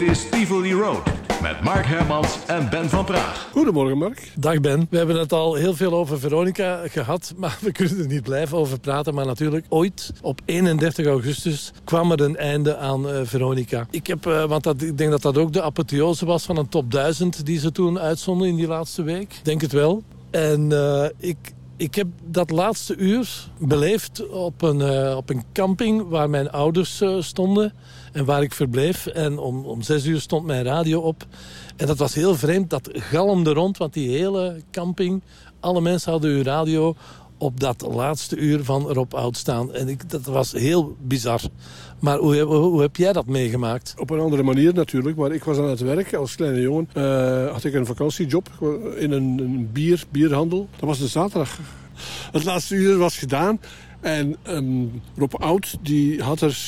Dit is Tivoli Road met Mark Hermans en Ben van Praag. Goedemorgen, Mark. Dag Ben. We hebben het al heel veel over Veronica gehad, maar we kunnen er niet blijven over praten. Maar natuurlijk, ooit op 31 augustus kwam er een einde aan uh, Veronica. Ik, heb, uh, want dat, ik denk dat dat ook de apotheose was van een top 1000 die ze toen uitzonden in die laatste week. Denk het wel. En uh, ik, ik heb dat laatste uur beleefd op een, uh, op een camping waar mijn ouders uh, stonden en waar ik verbleef. En om, om zes uur stond mijn radio op. En dat was heel vreemd, dat galmde rond, want die hele camping... alle mensen hadden hun radio op dat laatste uur van Rob Oud staan. En ik, dat was heel bizar. Maar hoe, hoe, heb jij dat meegemaakt? Op een andere manier natuurlijk. Maar ik was aan het werk als kleine jongen. Uh, had ik een vakantiejob in een, een bier, bierhandel. Dat was de zaterdag. Het laatste uur was gedaan. En um, Rob Oud die had er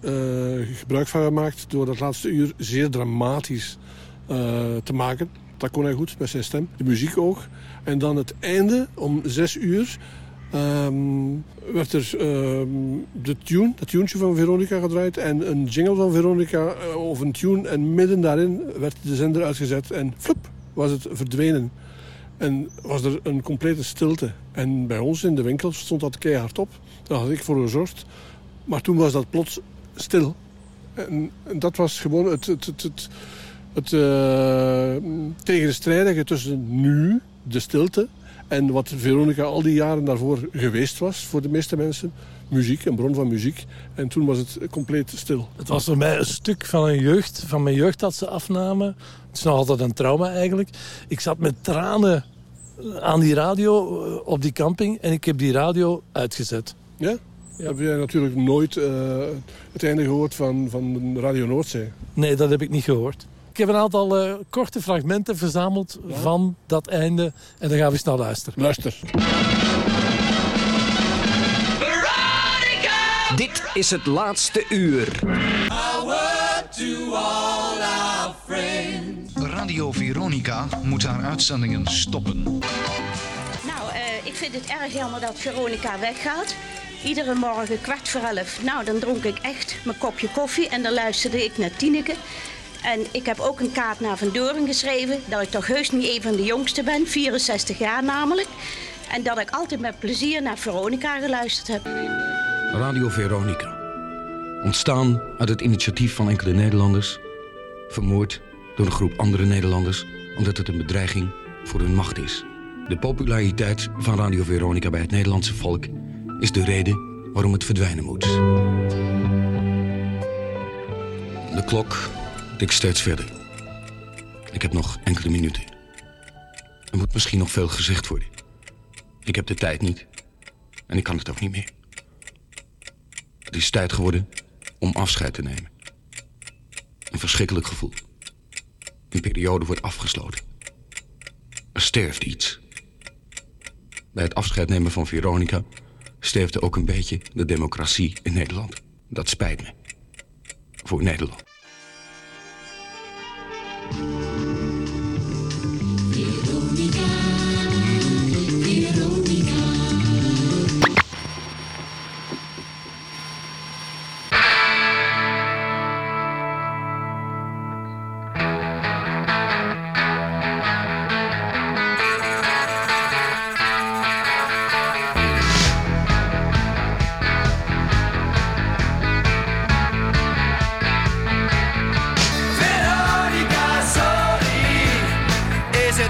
uh, gebruik van gemaakt... door dat laatste uur zeer dramatisch te maken. Dat kon hij goed met zijn stem. De muziek ook. En dan het einde om zes uur... Um, werd er um, de tune, dat tunetje van Veronica gedraaid... en een jingle van Veronica uh, of een tune. En midden daarin werd de zender uitgezet en flup, was het verdwenen. En was er een complete stilte. En bij ons in de winkel stond dat keihard op. Daar had ik voor gezorgd. Maar toen was dat plots stil. En, en dat was gewoon het, het, het, het, het uh, tegenstrijdige tussen nu, de stilte... en wat Veronica al die jaren daarvoor geweest was voor de meeste mensen. Muziek, een bron van muziek. En toen was het compleet stil. Het was voor mij een stuk van, een jeugd, van mijn jeugd dat ze afnamen. Het is nog altijd een trauma eigenlijk. Ik zat met tranen aan die radio op die camping en ik heb die radio uitgezet. Ja? ja. Heb jij natuurlijk nooit uh, het einde gehoord van, van Radio Noordzee? Nee, dat heb ik niet gehoord. Ik heb een aantal uh, korte fragmenten verzameld ja? van dat einde. En dan gaan we eens naar luisteren. Luister. Veronica! Dit is het laatste uur. Radio Veronica moet haar uitzendingen stoppen. Nou, uh, ik vind het erg jammer dat Veronica weggaat. Iedere morgen kwart voor elf. Nou, dan dronk ik echt mijn kopje koffie en dan luisterde ik naar Tineke. En ik heb ook een kaart naar Van Doren geschreven... dat ik toch heus niet een van de jongste ben, 64 jaar namelijk. En dat ik altijd met plezier naar Veronica geluisterd heb. Radio Veronica. Ontstaan uit het initiatief van enkele Nederlanders... vermoord door een groep andere Nederlanders... omdat het een bedreiging voor hun macht is. De populariteit van Radio Veronica bij het Nederlandse volk... is de reden waarom het verdwijnen moet. De klok tikt steeds verder. Ik heb nog enkele minuten. Er moet misschien nog veel gezegd worden. Ik heb de tijd niet. En ik kan het ook niet meer. Het is tijd geworden om afscheid te nemen. Een verschrikkelijk gevoel. Een periode wordt afgesloten. Er sterft iets. Bij het afscheid nemen van Veronica sterfte ook een beetje de democratie in Nederland. Dat spijt me. Voor Nederland.